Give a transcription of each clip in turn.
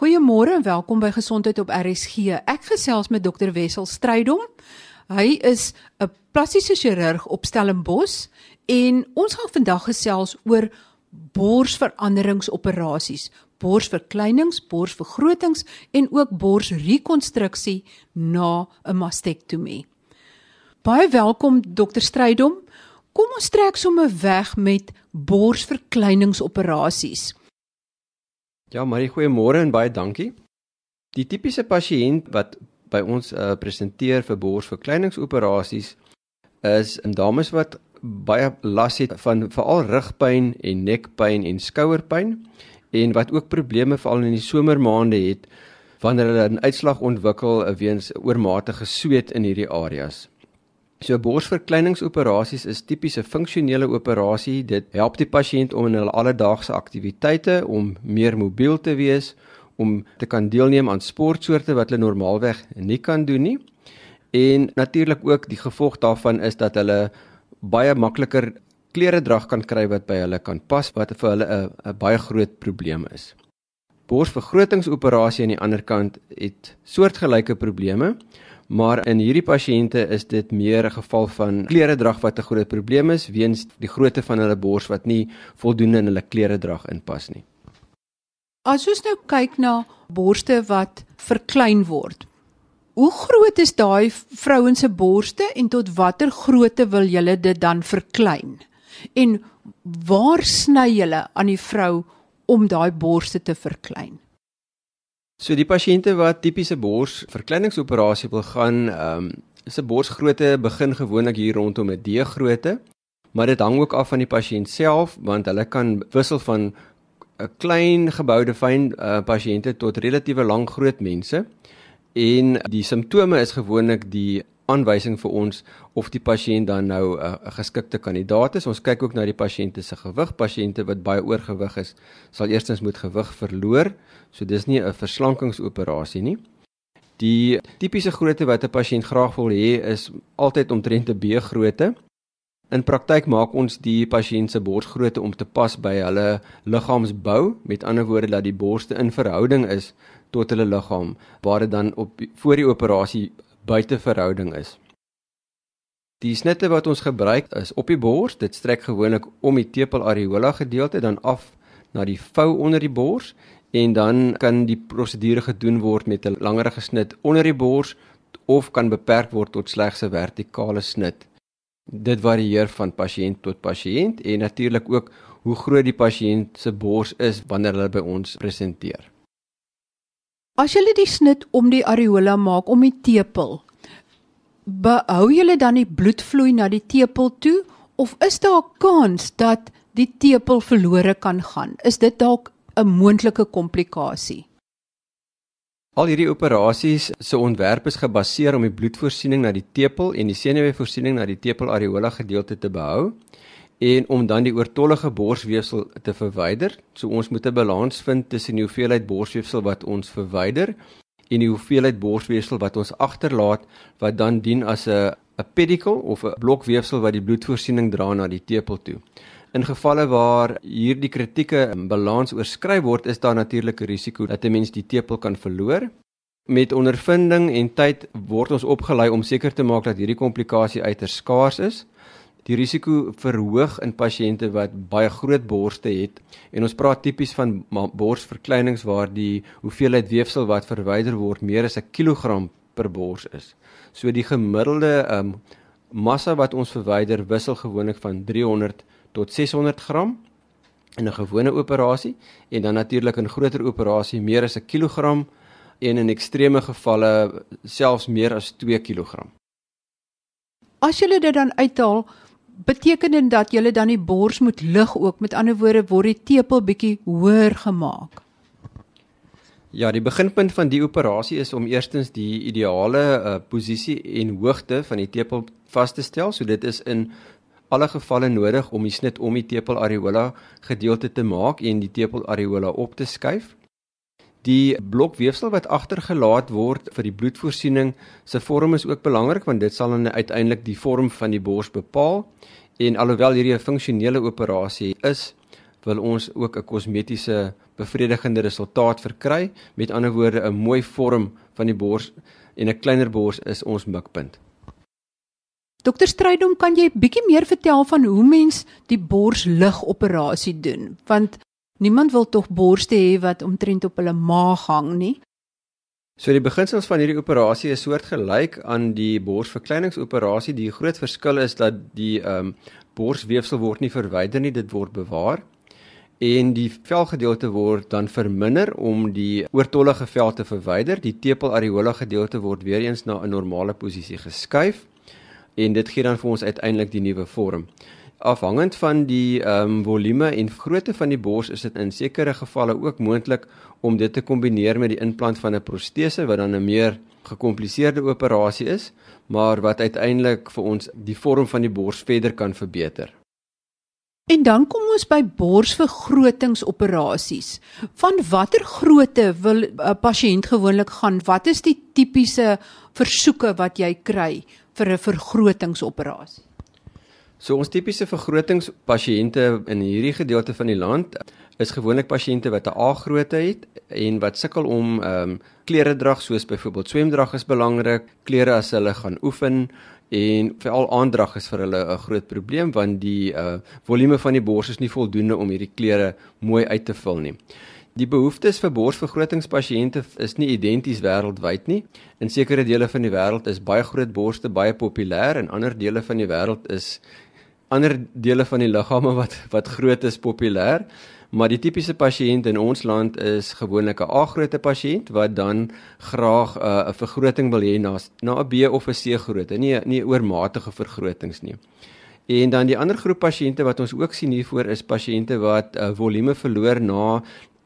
Goeiemôre en welkom by Gesondheid op RSG. Ek gesels met Dr Wessel Strydom. Hy is 'n plastiese chirurg op Stellenbosch en ons gaan vandag gesels oor borsveranderingsoperasies, borsverkleinings, borsvergrotings en ook borsrekonstruksie na 'n mastektomie. Baie welkom Dr Strydom. Kom ons trek sommer weg met borsverkleiningsoperasies. Ja, Marie, goeiemôre en baie dankie. Die tipiese pasiënt wat by ons uh, presenteer vir borsverkleiningsoperasies is dames wat baie las het van veral rugpyn en nekpyn en skouerpyn en wat ook probleme veral in die somermaande het wanneer hulle 'n uitslag ontwikkel weens oormatige sweet in hierdie areas. So borsverkleiningsoperasies is tipiese funksionele operasie. Dit help die pasiënt om in hulle alledaagse aktiwiteite om meer mobiel te wees, om te kan deelneem aan sportsoorte wat hulle normaalweg nie kan doen nie. En natuurlik ook die gevolg daarvan is dat hulle baie makliker klere drag kan kry wat by hulle kan pas wat vir hulle 'n 'n baie groot probleem is. Borsvergrotingsoperasie aan die ander kant het soortgelyke probleme. Maar in hierdie pasiënte is dit meer 'n geval van kleredrag wat 'n groot probleem is weens die grootte van hulle bors wat nie voldoende in hulle kleredrag inpas nie. As ons nou kyk na borste wat verklein word. Hoe groot is daai vrouens se borste en tot watter grootte wil julle dit dan verklein? En waar sny julle aan die vrou om daai borste te verklein? So die pasiënte wat tipiese borsverkleiningsoperasie wil gaan, ehm um, se borsgrootte begin gewoonlik hier rondom 'n D-grootte, maar dit hang ook af van die pasiënt self want hulle kan wissel van 'n klein geboude fyn uh, pasiënte tot relatiewe lang groot mense. En die simptome is gewoonlik die aanwysing vir ons of die pasiënt dan nou 'n uh, geskikte kandidaat is. Ons kyk ook na die pasiënte se gewig. Pasiënte wat baie oorgewig is, sal eerstens moet gewig verloor. So dis nie 'n verslankingsoperasie nie. Die tipiese grootte wat 'n pasiënt graag wil hê is altyd omtrent 'n B-grootte. In praktyk maak ons die pasiënt se borsgrootte om te pas by hulle liggaamsbou, met ander woorde dat die borste in verhouding is tot hulle liggaam, waar dit dan op voor die operasie buite verhouding is. Die snitte wat ons gebruik is op die bors, dit strek gewoonlik om die tepel areola gedeelte dan af na die vou onder die bors en dan kan die prosedure gedoen word met 'n langer gesnit onder die bors of kan beperk word tot slegs 'n vertikale snit. Dit varieer van pasiënt tot pasiënt en natuurlik ook hoe groot die pasiënt se bors is wanneer hulle by ons presenteer. As jy die snit om die areola maak om die tepel, behou jy dan die bloedvloei na die tepel toe of is daar 'n kans dat die tepel verlore kan gaan? Is dit dalk 'n moontlike komplikasie. Al hierdie operasies se ontwerp is gebaseer om die bloedvoorsiening na die tepel en die senuweevoorsiening na die tepel areola gedeelte te behou en om dan die oortollige borsweefsel te verwyder. So ons moet 'n balans vind tussen die hoeveelheid borsweefsel wat ons verwyder en die hoeveelheid borsweefsel wat ons agterlaat wat dan dien as 'n 'n pedicle of 'n blokweefsel wat die bloedvoorsiening dra na die tepel toe. In gevalle waar hierdie kritieke balans oorskry word, is daar natuurlik 'n risiko dat 'n mens die tepel kan verloor. Met ondervinding en tyd word ons opgelei om seker te maak dat hierdie komplikasie uiters skaars is. Die risiko verhoog in pasiënte wat baie groot borste het en ons praat tipies van borsverkleinings waar die hoeveelheid weefsel wat verwyder word meer as 'n kilogram per bors is. So die gemiddelde um, massa wat ons verwyder wissel gewoonlik van 300 tot 600 gram in 'n gewone operasie en dan natuurlik in groter operasie meer as 'n kilogram en in ekstreme gevalle selfs meer as 2 kilogram. As jy dit dan uithaal, beteken dit dat jy dan die bors moet lig ook. Met ander woorde word die tepel bietjie hoër gemaak. Ja, die beginpunt van die operasie is om eerstens die ideale uh, posisie en hoogte van die tepel vas te stel. So dit is in alle gevalle nodig om die snit om die tepel areola gedeelte te maak en die tepel areola op te skuif. Die blokweefsel wat agtergelaat word vir die bloedvoorsiening se vorm is ook belangrik want dit sal uiteindelik die vorm van die bors bepaal. En alhoewel hierdie 'n funksionele operasie is, wil ons ook 'n kosmetiese bevredigende resultaat verkry. Met ander woorde, 'n mooi vorm van die bors en 'n kleiner bors is ons mikpunt. Dokter Strydom, kan jy bietjie meer vertel van hoe mens die borslig operasie doen? Want niemand wil tog borste hê wat omtrent op hulle maag hang nie. So die beginsels van hierdie operasie is soortgelyk aan die borsverkleiningsoperasie. Die groot verskil is dat die ehm um, borsweefsel word nie verwyder nie, dit word bewaar en die velgedeelte word dan verminder om die oortollige vel te verwyder. Die tepel areola gedeelte word weer eens na 'n normale posisie geskuif en dit gee dan vir ons uiteindelik die nuwe vorm. Afhangend van die ehm um, volume en grootte van die bors is dit in sekere gevalle ook moontlik om dit te kombineer met die implant van 'n protese wat dan 'n meer gekompliseerde operasie is, maar wat uiteindelik vir ons die vorm van die bors verder kan verbeter. En dan kom ons by borsvergrotingsoperasies. Van watter grootte wil 'n pasiënt gewoonlik gaan? Wat is die tipiese versoeke wat jy kry vir 'n vergrotingsoperasie? So ons tipiese vergrotingspasiënte in hierdie gedeelte van die land is gewoonlik pasiënte wat 'n A-grootte het en wat sukkel om ehm um, klere drag soos byvoorbeeld swemdrag is belangrik, klere as hulle gaan oefen en veral aandrag is vir hulle 'n groot probleem want die uh volume van die bors is nie voldoende om hierdie klere mooi uit te vul nie. Die behoeftes vir borsvergrotingspasiënte is nie identies wêreldwyd nie. In sekere dele van die wêreld is baie groot borste baie populêr en ander dele van die wêreld is ander dele van die liggame wat wat groot is populêr, maar die tipiese pasiënt in ons land is gewoonlik 'n A-grootte pasiënt wat dan graag uh, 'n uh, vergroting wil hê na na 'n B of 'n C grootte, nie nie oormatige vergrotings nie. En dan die ander groep pasiënte wat ons ook sien hiervoor is pasiënte wat uh, volume verloor na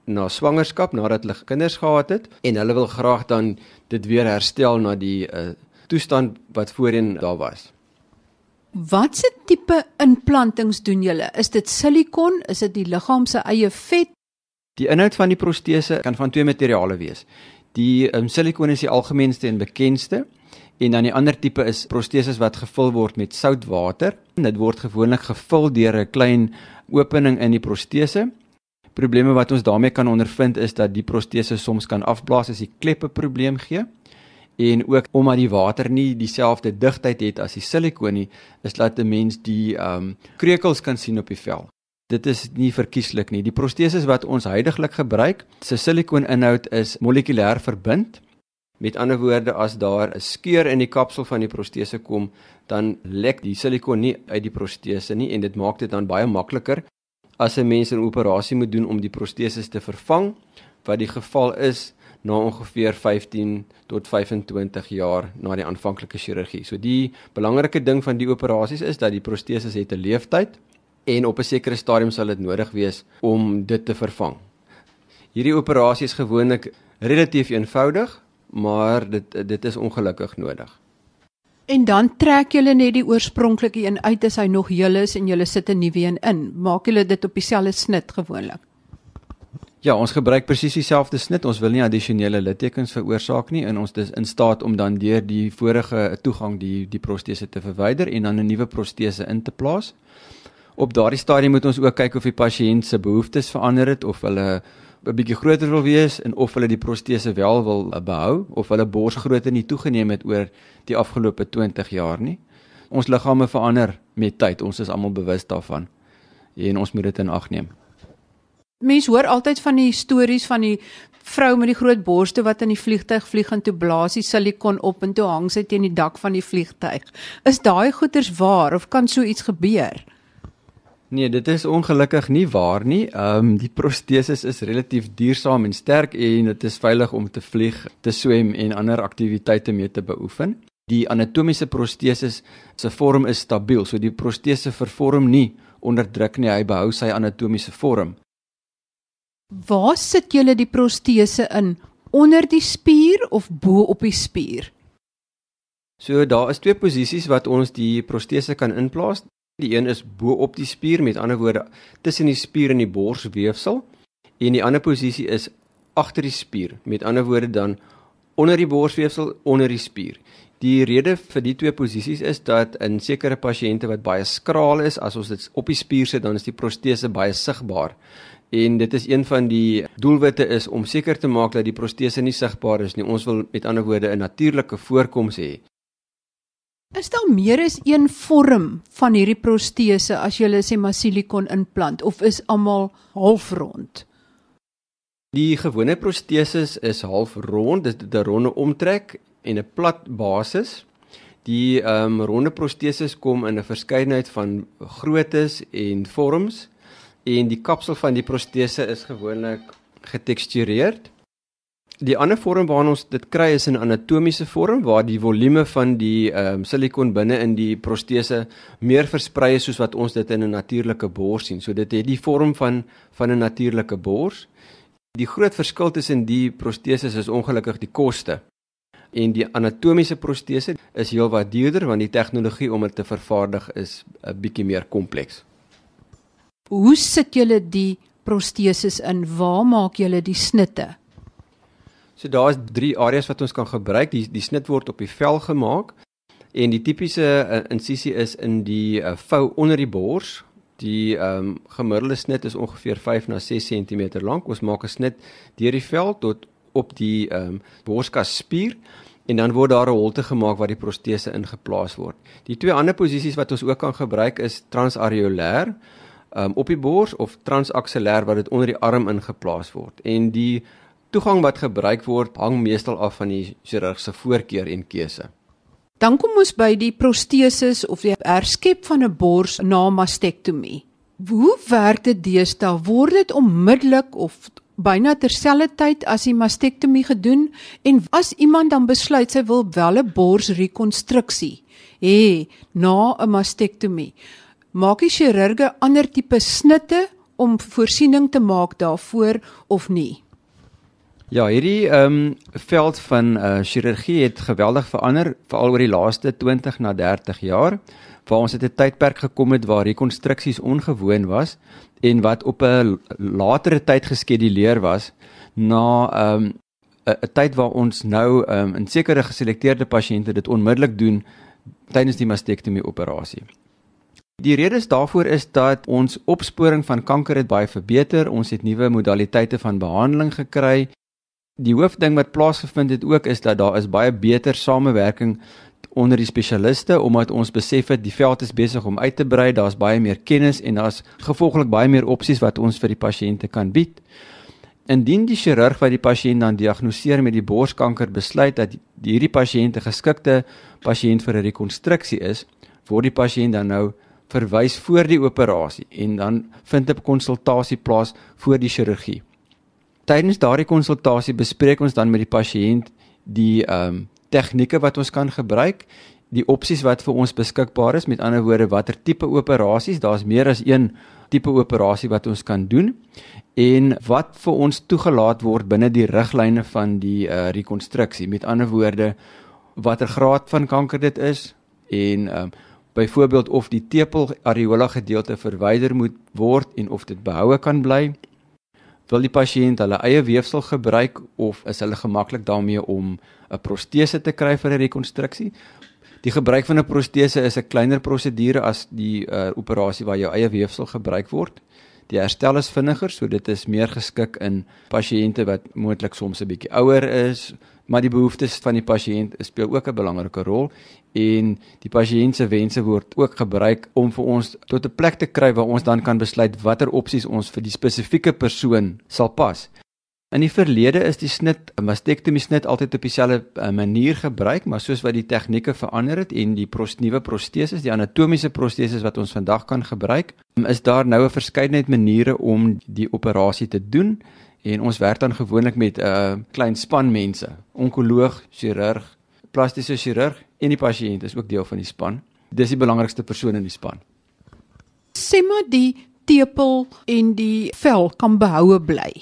na swangerskap nadat hulle kinders gehad het en hulle wil graag dan dit weer herstel na die uh, toestand wat voorheen daar was. Watse tipe implantings doen julle? Is dit silikon? Is dit die liggaam se eie vet? Die inhoud van die protese kan van twee materiale wees. Die um, silikon is die algemeenste en bekendste en dan die ander tipe is proteses wat gevul word met soutwater. Dit word gewoonlik gevul deur 'n klein opening in die protese. Probleme wat ons daarmee kan ondervind is dat die protese soms kan afblaas as die klep 'n probleem gee en ook omdat die water nie dieselfde digtheid het as die silikoon nie, is laat 'n mens die ehm um, krekels kan sien op die vel. Dit is nie verkieslik nie. Die proteses wat ons heidaglik gebruik, se silikooninhoud is molekulêr verbind. Met ander woorde, as daar 'n skeur in die kapsel van die protese kom, dan lek die silikoon nie uit die protese nie en dit maak dit dan baie makliker as 'n mens 'n operasie moet doen om die proteses te vervang, wat die geval is na ongeveer 15 tot 25 jaar na die aanvanklike chirurgie. So die belangrike ding van die operasies is dat die proteses het 'n leeftyd en op 'n sekere stadium sal dit nodig wees om dit te vervang. Hierdie operasie is gewoonlik relatief eenvoudig, maar dit dit is ongelukkig nodig. En dan trek julle net die oorspronklike een uit as hy nog heel is en julle sit 'n nuwe een in. Maak julle dit op dieselfde snit gewoonlik? Ja, ons gebruik presies dieselfde snit. Ons wil nie addisionele littekens veroorsaak nie en ons is in staat om dan deur die vorige toegang die die protese te verwyder en dan 'n nuwe protese in te plaas. Op daardie stadium moet ons ook kyk of die pasiënt se behoeftes verander het of hulle 'n bietjie groter wil wees en of hulle die protese wel wil behou of hulle borsgrootte nie toegeneem het oor die afgelope 20 jaar nie. Ons liggame verander met tyd. Ons is almal bewus daarvan en ons moet dit in ag neem. Mense hoor altyd van die stories van die vrou met die groot borste wat in die vliegtyg vlieg en toe blaas die silikon op en toe hang sy teen die dak van die vliegtyg. Is daai goeters waar of kan so iets gebeur? Nee, dit is ongelukkig nie waar nie. Ehm um, die proteses is relatief duursaam en sterk en dit is veilig om te vlieg, te swem en ander aktiwiteite mee te beoefen. Die anatomiese proteses se vorm is stabiel, so die protese vervorm nie onder druk nie, hy behou sy anatomiese vorm. Waar sit julle die protese in? Onder die spier of bo op die spier? So daar is twee posisies wat ons die protese kan inplaas. Die een is bo op die spier, met ander woorde tussen die spier en die borsweefsel, en die ander posisie is agter die spier, met ander woorde dan onder die borsweefsel, onder die spier. Die rede vir die twee posisies is dat in sekere pasiënte wat baie skraal is, as ons dit op die spier sit, dan is die protese baie sigbaar En dit is een van die doelwitte is om seker te maak dat die protese nie sigbaar is nie. Ons wil met ander woorde 'n natuurlike voorkoms hê. Is daar meer as een vorm van hierdie protese as jy sê maar silikon implant of is almal halfrond? Die gewone proteses is halfrond, dit het 'n ronde omtrek en 'n plat basis. Die ehm um, ronde proteses kom in 'n verskeidenheid van groottes en vorms en die kapsel van die protese is gewoonlik getekstureerd. Die ander vorm waarna ons dit kry is 'n anatomiese vorm waar die volume van die ehm um, silikon binne in die protese meer versprei is soos wat ons dit in 'n natuurlike bors sien. So dit het die vorm van van 'n natuurlike bors. Die groot verskil tussen die proteses is ongelukkig die koste. En die anatomiese protese is heelwat duurder want die tegnologie om dit te vervaardig is 'n bietjie meer kompleks. Hoe sit julle die proteses in? Waar maak julle die snitte? So daar's drie areas wat ons kan gebruik. Die die snit word op die vel gemaak en die tipiese uh, insisie is in die uh, vou onder die bors. Die ehm um, gemiddelde snit is ongeveer 5 na 6 cm lank. Ons maak 'n snit deur die vel tot op die ehm um, borskas spier en dan word daar 'n holte gemaak waar die protese ingeplaas word. Die twee ander posisies wat ons ook kan gebruik is transareolêr um, op die bors of transaksellêr wat dit onder die arm ingeplaas word. En die toegang wat gebruik word hang meestal af van die chirurg se voorkeur en keuse. Dan kom ons by die proteses of die herskep van 'n bors na mastektomie. Hoe werk dit deesdae? Word dit onmiddellik of byna terselfdertyd as die mastektomie gedoen en as iemand dan besluit sy wil wel 'n borsrekonstruksie hê na 'n mastektomie, maak die chirurge ander tipe snitte om voorsiening te maak daarvoor of nie? Ja, hierdie ehm um, veld van uh chirurgie het geweldig verander veral oor die laaste 20 na 30 jaar waar ons het 'n tydperk gekom het waar rekonstruksies ongewoon was en wat op 'n latere tyd geskeduleer was na ehm um, 'n tyd waar ons nou um, in sekere geselekteerde pasiënte dit onmiddellik doen tydens die mastektomie operasie. Die redes daarvoor is dat ons opsporing van kanker het baie verbeter, ons het nuwe modaliteite van behandeling gekry. Die hoofding wat plaasgevind het ook is dat daar is baie beter samewerking onder die spesialiste omdat ons besef het die veld is besig om uit te brei, daar's baie meer kennis en daar's gevolglik baie meer opsies wat ons vir die pasiënte kan bied. Indien die chirurg wat die pasiënt dan diagnoseer met die borskanker besluit dat hierdie pasiënt 'n geskikte pasiënt vir 'n rekonstruksie is, word die pasiënt dan nou verwys voor die operasie en dan vind 'n konsultasie plaas voor die chirurgie. Tydens daardie konsultasie bespreek ons dan met die pasiënt die ehm um, tegnieke wat ons kan gebruik, die opsies wat vir ons beskikbaar is, met ander woorde watter tipe operasies, daar's meer as een tipe operasie wat ons kan doen en wat vir ons toegelaat word binne die riglyne van die uh, rekonstruksie. Met ander woorde watter graad van kanker dit is en ehm um, byvoorbeeld of die tepel areola gedeelte verwyder moet word en of dit behoue kan bly wil die pasiënt hulle eie weefsel gebruik of is hulle gemaklik daarmee om 'n protese te kry vir 'n rekonstruksie? Die gebruik van 'n protese is 'n kleiner prosedure as die uh, operasie waar jou eie weefsel gebruik word. Die herstel is vinniger, so dit is meer geskik in pasiënte wat moontlik soms 'n bietjie ouer is, maar die behoeftes van die pasiënt speel ook 'n belangrike rol en die pasiënt se wense word ook gebruik om vir ons tot 'n plek te kry waar ons dan kan besluit watter opsies ons vir die spesifieke persoon sal pas. In die verlede is die snit, 'n mastektomie snit altyd op dieselfde eh, manier gebruik, maar soos wat die tegnieke verander het en die pros, nuwe proteses, die anatomiese proteses wat ons vandag kan gebruik, is daar nou 'n verskeidenheid maniere om die operasie te doen en ons werk dan gewoonlik met 'n uh, klein span mense, onkoloog, chirurg, plastiese chirurg en die pasiënt is ook deel van die span. Dis die belangrikste persoon in die span. Sê maar die tepel en die vel kan behoue bly.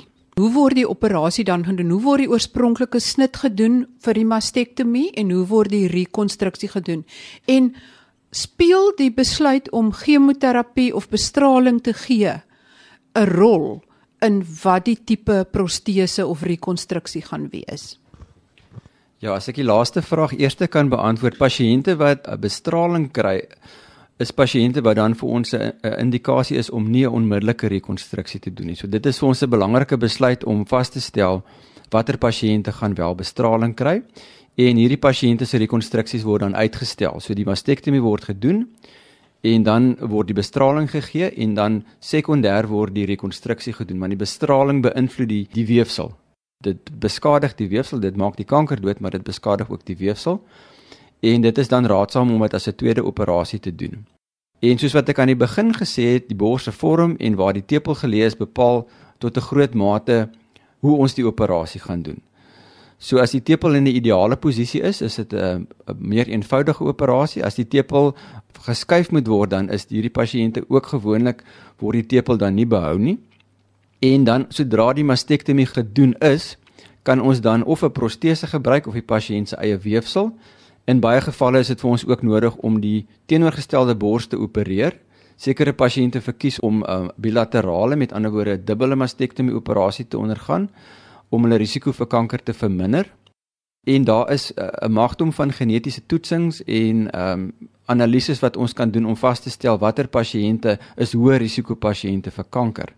Hoe word die operasie dan gedoen? Hoe word die oorspronklike snit gedoen vir die mastektomie en hoe word die rekonstruksie gedoen? En speel die besluit om chemoterapie of bestraling te gee 'n rol in wat die tipe protese of rekonstruksie gaan wees? Ja, as ek die laaste vraag eers kan beantwoord, pasiënte wat bestraling kry, is pasiënte wat dan vir ons 'n indikasie is om nie 'n onmiddellike rekonstruksie te doen nie. So dit is vir ons 'n belangrike besluit om vas te stel watter pasiënte gaan wel bestraling kry en hierdie pasiënte se rekonstruksies word dan uitgestel. So die mastektomie word gedoen en dan word die bestraling gegee en dan sekondêr word die rekonstruksie gedoen want die bestraling beïnvloed die die weefsel. Dit beskadig die weefsel, dit maak die kanker dood, maar dit beskadig ook die weefsel en dit is dan raadsaam om dit as 'n tweede operasie te doen. En soos wat ek aan die begin gesê het, die bors se vorm en waar die tepel geleë is bepaal tot 'n groot mate hoe ons die operasie gaan doen. So as die tepel in 'n ideale posisie is, is dit 'n meer eenvoudige operasie. As die tepel geskuif moet word, dan is hierdie pasiënte ook gewoonlik word die tepel dan nie behou nie. En dan sodra die mastektomie gedoen is, kan ons dan of 'n protese gebruik of die pasiënt se eie weefsel In baie gevalle is dit vir ons ook nodig om die teenoorgestelde bors te opereer. Sekere pasiënte verkies om 'n uh, bilaterale, met ander woorde, dubbele mastektomie operasie te ondergaan om hulle risiko vir kanker te verminder. En daar is uh, 'n uh, magdom van genetiese toetsings en ehm um, analises wat ons kan doen om vas te stel watter pasiënte is hoë risiko pasiënte vir kanker.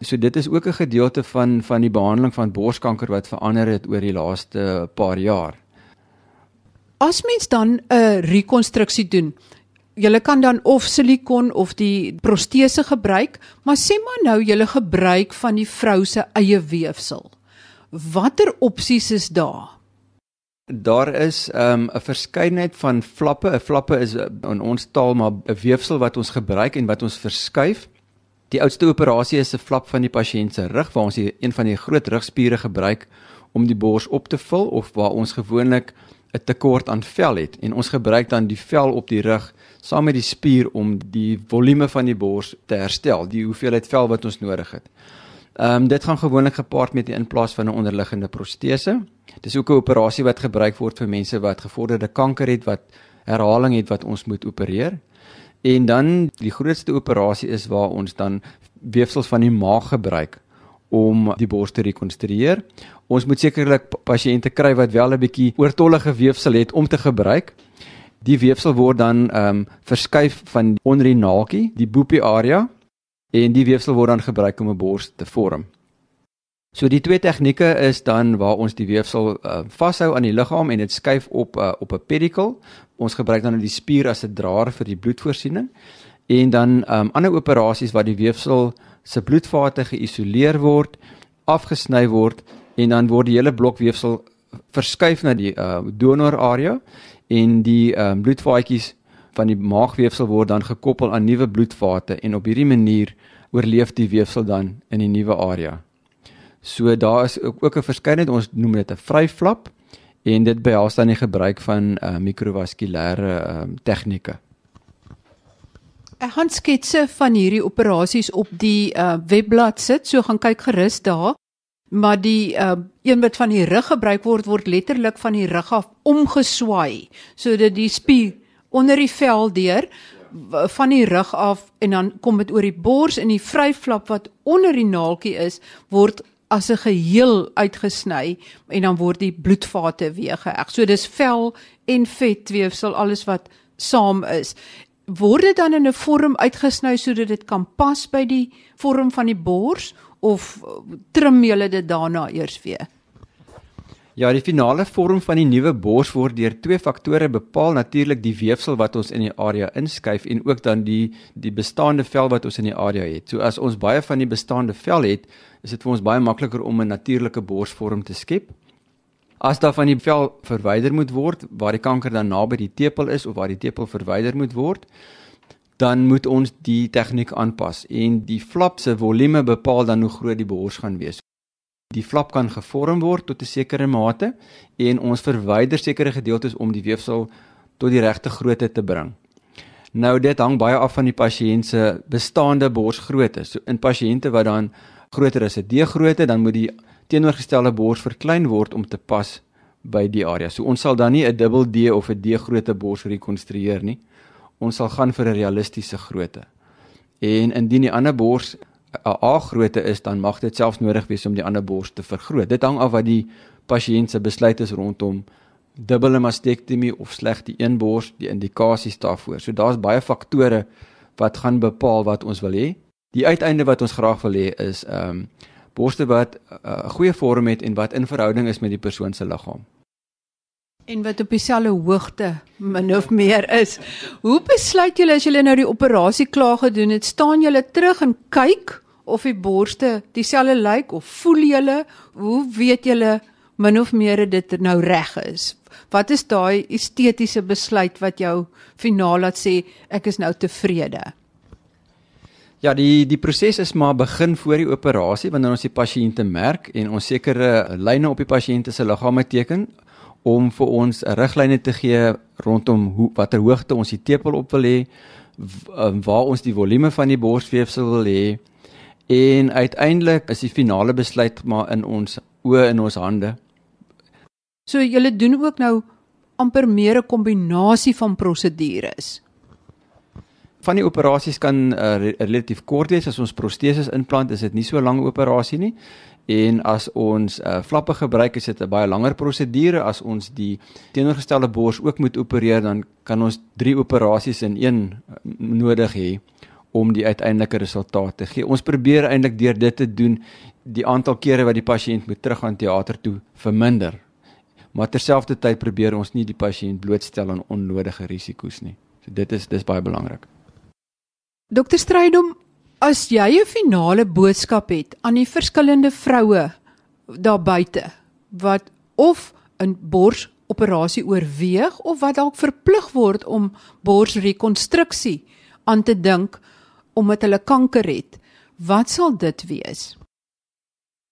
So dit is ook 'n gedeelte van van die behandeling van borskanker wat verander het oor die laaste paar jaar. As mens dan 'n rekonstruksie doen, jy kan dan of silikon of die protese gebruik, maar sê maar nou jy gebruik van die vrou se eie weefsel. Watter opsies is daar? Daar is ehm, 'n um, verskeidenheid van flappe. 'n Flappe is uh, in ons taal maar 'n weefsel wat ons gebruik en wat ons verskuif. Die oudste operasie is 'n flap van die pasiënt se rug waar ons die, een van die groot rugspiere gebruik om die bors op te vul of waar ons gewoonlik 'n tekort aan vel het en ons gebruik dan die vel op die rug saam met die spier om die volume van die bors te herstel, die hoeveelheid vel wat ons nodig het. Ehm um, dit gaan gewoonlik gepaard met die inplaas van 'n onderliggende protese. Dis ook 'n operasie wat gebruik word vir mense wat gevorderde kanker het wat herhaling het wat ons moet opereer. En dan die grootste operasie is waar ons dan weefsels van die maag gebruik om die bors te rekonstrueer. Ons moet sekerlik pasiënte kry wat wel 'n bietjie oortollige weefsel het om te gebruik. Die weefsel word dan ehm um, verskuif van onder die naaltjie, die boopie area en die weefsel word dan gebruik om 'n bors te vorm. So die twee tegnieke is dan waar ons die weefsel uh, vashou aan die liggaam en dit skuif op uh, op 'n pedicle. Ons gebruik dan die spier as 'n draer vir die bloedvoorsiening en dan um, ander operasies waar die weefsel se bloedvate geïsoleer word, afgesny word en dan word die hele blok weefsel verskuif na die uh, donor area en die um, bloedvaatjies van die maagweefsel word dan gekoppel aan nuwe bloedvate en op hierdie manier oorleef die weefsel dan in die nuwe area. So daar is ook 'n verskeidenheid ons noem dit 'n vryflap en dit behels dan die gebruik van uh, mikrovaskulêre uh, tegnieke. Ek gaan sketse van hierdie operasies op die uh, webblad sit, so gaan kyk gerus daar. Maar die uh, een wat van die rug gebruik word word letterlik van die rug af omgeswaai sodat die spier onder die vel deur van die rug af en dan kom dit oor die bors en die vryflap wat onder die naaltjie is word as 'n geheel uitgesny en dan word die bloedvate weer geëg. So dis vel en vetweefsel alles wat saam is word dit dan in 'n vorm uitgesny sodat dit kan pas by die vorm van die bors of trim jy dit daarna eers weer? Ja, die finale vorm van die nuwe bors word deur twee faktore bepaal, natuurlik die weefsel wat ons in die area inskuif en ook dan die die bestaande vel wat ons in die area het. So as ons baie van die bestaande vel het, is dit vir ons baie makliker om 'n natuurlike borsvorm te skep. As daar van die vel verwyder moet word waar die kanker dan naby die tepel is of waar die tepel verwyder moet word, dan moet ons die tegniek aanpas en die flap se volume bepaal dan hoe groot die bors gaan wees. Die flap kan gevorm word tot 'n sekere mate en ons verwyder sekere gedeeltes om die weefsel tot die regte grootte te bring. Nou dit hang baie af van die pasiënt se bestaande borsgrootte. So in pasiënte wat dan groter is as 'n D-grootte, dan moet die teenoorgestelde bors verklein word om te pas by die area. So ons sal dan nie 'n dubbel D of 'n D grootte bors rekonstrueer nie. Ons sal gaan vir 'n realistiese grootte. En indien die ander bors 'n A grootte is, dan mag dit selfs nodig wees om die ander bors te vergroot. Dit hang af wat die pasiënt se besluit is rondom dubbele mastektomie of slegs die een bors die indikasies daarvoor. So daar's baie faktore wat gaan bepaal wat ons wil hê. Die uiteinde wat ons graag wil hê is ehm um, borste wat eh, 'n uh, goeie vorm het en wat in verhouding is met die persoon se liggaam. En wat op dieselfde hoogte min of meer is. Hoe besluit julle as julle nou die operasie klaar gedoen het, staan julle terug en kyk of die borste dieselfde lyk of voel julle hoe weet julle min of meer dit nou reg is? Wat is daai estetiese besluit wat jou finaal laat sê ek is nou tevrede? Ja, die die proses is maar begin voor die operasie wanneer ons die pasiënte merk en ons sekere lyne op die pasiënte se liggame teken om vir ons riglyne te gee rondom hoe watter hoogte ons die tepel op wil hê, ehm, waar ons die volume van die borsweefsel wil hê en uiteindelik is die finale besluit maar in ons oë en ons hande. So julle doen ook nou amper meer 'n kombinasie van prosedures. Van die operasies kan uh, relatief kort wees. As ons proteses implant is dit nie so lank operasie nie en as ons uh, flappe gebruik is dit 'n baie langer prosedure as ons die teenoorgestelde bors ook moet opereer dan kan ons 3 operasies in een uh, nodig hê om die uiteindelike resultaat te gee. Ons probeer eintlik deur dit te doen die aantal kere wat die pasiënt moet teruggaan teater toe verminder. Maar terselfdertyd probeer ons nie die pasiënt blootstel aan onnodige risiko's nie. So dit is dis baie belangrik. Dokter Strydom, as jy 'n finale boodskap het aan die verskillende vroue daar buite wat of 'n borsoperasie oorweeg of wat dalk verplig word om borsrekonstruksie aan te dink omdat hulle kanker het, wat sal dit wees?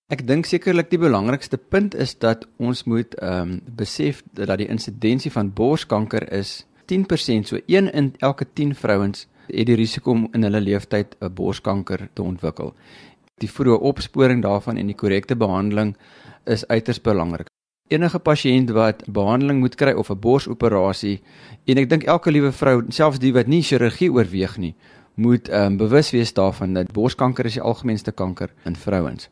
Ek dink sekerlik die belangrikste punt is dat ons moet ehm um, besef dat die insidensie van borskanker is 10%, so 1 in elke 10 vrouens het die risiko om in hulle lewenstyd 'n borskanker te ontwikkel. Die vroeë opsporing daarvan en die korrekte behandeling is uiters belangrik. Enige pasiënt wat behandeling moet kry of 'n borsoperasie en ek dink elke liewe vrou, selfs die wat nie chirurgie oorweeg nie, moet um, bewus wees daarvan dat borskanker is die algemeenste kanker in vrouens.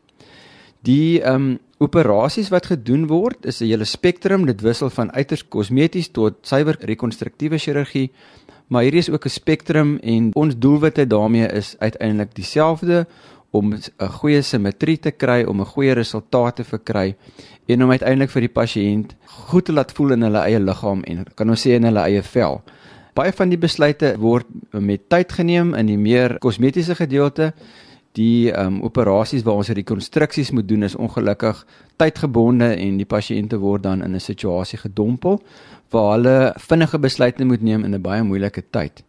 Die um, operasies wat gedoen word is 'n hele spektrum, dit wissel van uiters kosmeties tot suiwer rekonstruktiewe chirurgie, Maar hier is ook 'n spektrum en ons doelwitte daarmee is uiteindelik dieselfde om 'n goeie simmetrie te kry, om 'n goeie resultaat te verkry en om uiteindelik vir die pasiënt goed te laat voel in hulle eie liggaam en kan ons sê in hulle eie vel. Baie van die besluite word met tyd geneem in die meer kosmetiese gedeelte. Die ehm um, operasies waar ons rekonstruksies moet doen is ongelukkig tydgebonde en die pasiënte word dan in 'n situasie gedompel waar hulle vinnige besluite moet neem in 'n baie moeilike tyd.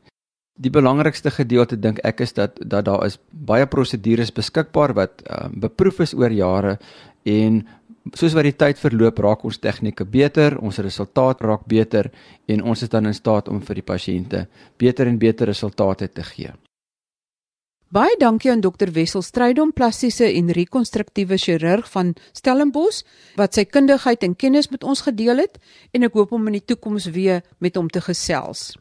Die belangrikste gedeelte dink ek is dat dat daar is baie prosedures beskikbaar wat uh, beproef is oor jare en soos wat die tyd verloop raak ons tegnieke beter, ons resultaat raak beter en ons is dan in staat om vir die pasiënte beter en beter resultate te gee. Baie dankie aan dokter Wessel Strydom, plastiese en rekonstruktiewe chirurg van Stellenbosch wat sy kundigheid en kennis met ons gedeel het en ek hoop om in die toekoms weer met hom te gesels.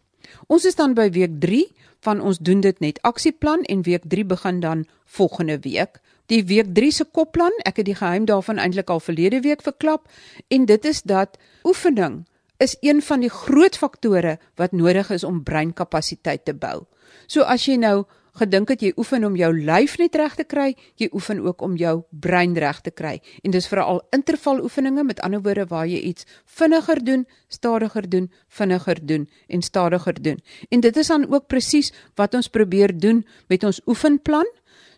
Ons is dan by week 3 van ons doen dit net aksieplan en week 3 begin dan volgende week. Die week 3 se kopplan, ek het die geheim daarvan eintlik al verlede week verklap en dit is dat oefening is een van die groot faktore wat nodig is om breinkapasiteit te bou. So as jy nou gedink het jy oefen om jou lyf net reg te kry, jy oefen ook om jou brein reg te kry. En dis veral intervaloefeninge, met ander woorde waar jy iets vinniger doen, stadiger doen, vinniger doen en stadiger doen. En dit is dan ook presies wat ons probeer doen met ons oefenplan.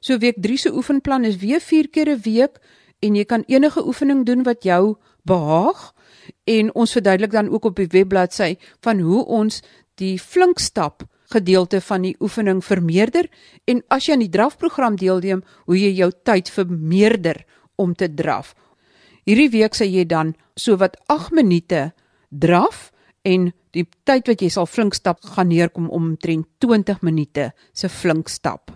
So week 3 se oefenplan is weer 4 keer 'n week en jy kan enige oefening doen wat jou behaag en ons verduidelik dan ook op die webbladsy van hoe ons die flink stap gedeelte van die oefening vermeerder en as jy aan die drafprogram deelneem, hoe jy jou tyd vermeerder om te draf. Hierdie week sê jy dan so wat 8 minute draf en die tyd wat jy sal flink stap gaan neerkom om omtrent 20 minute se flink stap.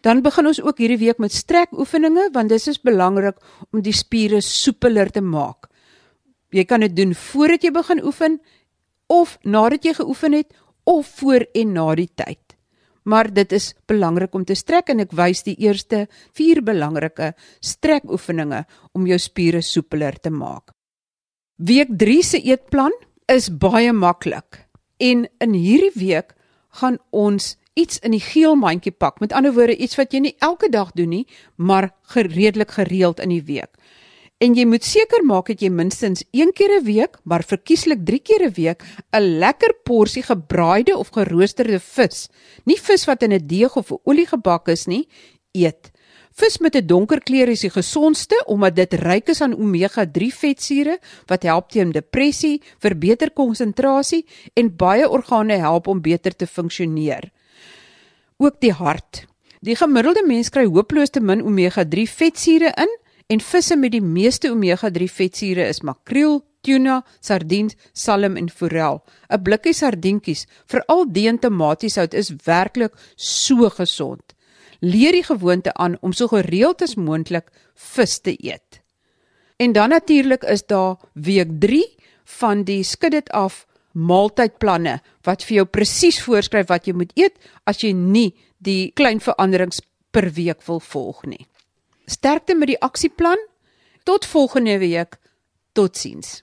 Dan begin ons ook hierdie week met strekoefeninge want dit is belangrik om die spiere soepeler te maak. Jy kan dit doen voordat jy begin oefen of nadat jy geoefen het of voor en na die tyd. Maar dit is belangrik om te strek en ek wys die eerste 4 belangrike strekoefeninge om jou spiere soepeler te maak. Week 3 se eetplan is baie maklik. En in hierdie week gaan ons iets in die geel mandjie pak. Met ander woorde, iets wat jy nie elke dag doen nie, maar gereedelik gereeld in die week. En jy moet seker maak dat jy minstens 1 keer 'n week, maar verkieslik 3 keer 'n week 'n lekker porsie gebraaide of geroosterde vis, nie vis wat in 'n deeg of 'n olie gebak is nie, eet. Vis met 'n donker kleur is die gesondste omdat dit ryk is aan omega-3 vetsure wat help teen depressie, verbeter konsentrasie en baie organe help om beter te funksioneer. Ook die hart. Die gemiddelde mens kry hopeloos te min omega-3 vetsure in en visse met die meeste omega-3 vetsure is makreel, tuna, sardiens, salm en forel. 'n Blikkie sardientjies, veral die in tomatiesout is werklik so gesond. Leer die gewoonte aan om so gereeld as moontlik vis te eet. En dan natuurlik is daar week 3 van die skud dit af maaltydplanne wat vir jou presies voorskryf wat jy moet eet as jy nie die klein veranderings per week wil volg nie. Sterkte met die aksieplan. Tot volgende week. Totsiens.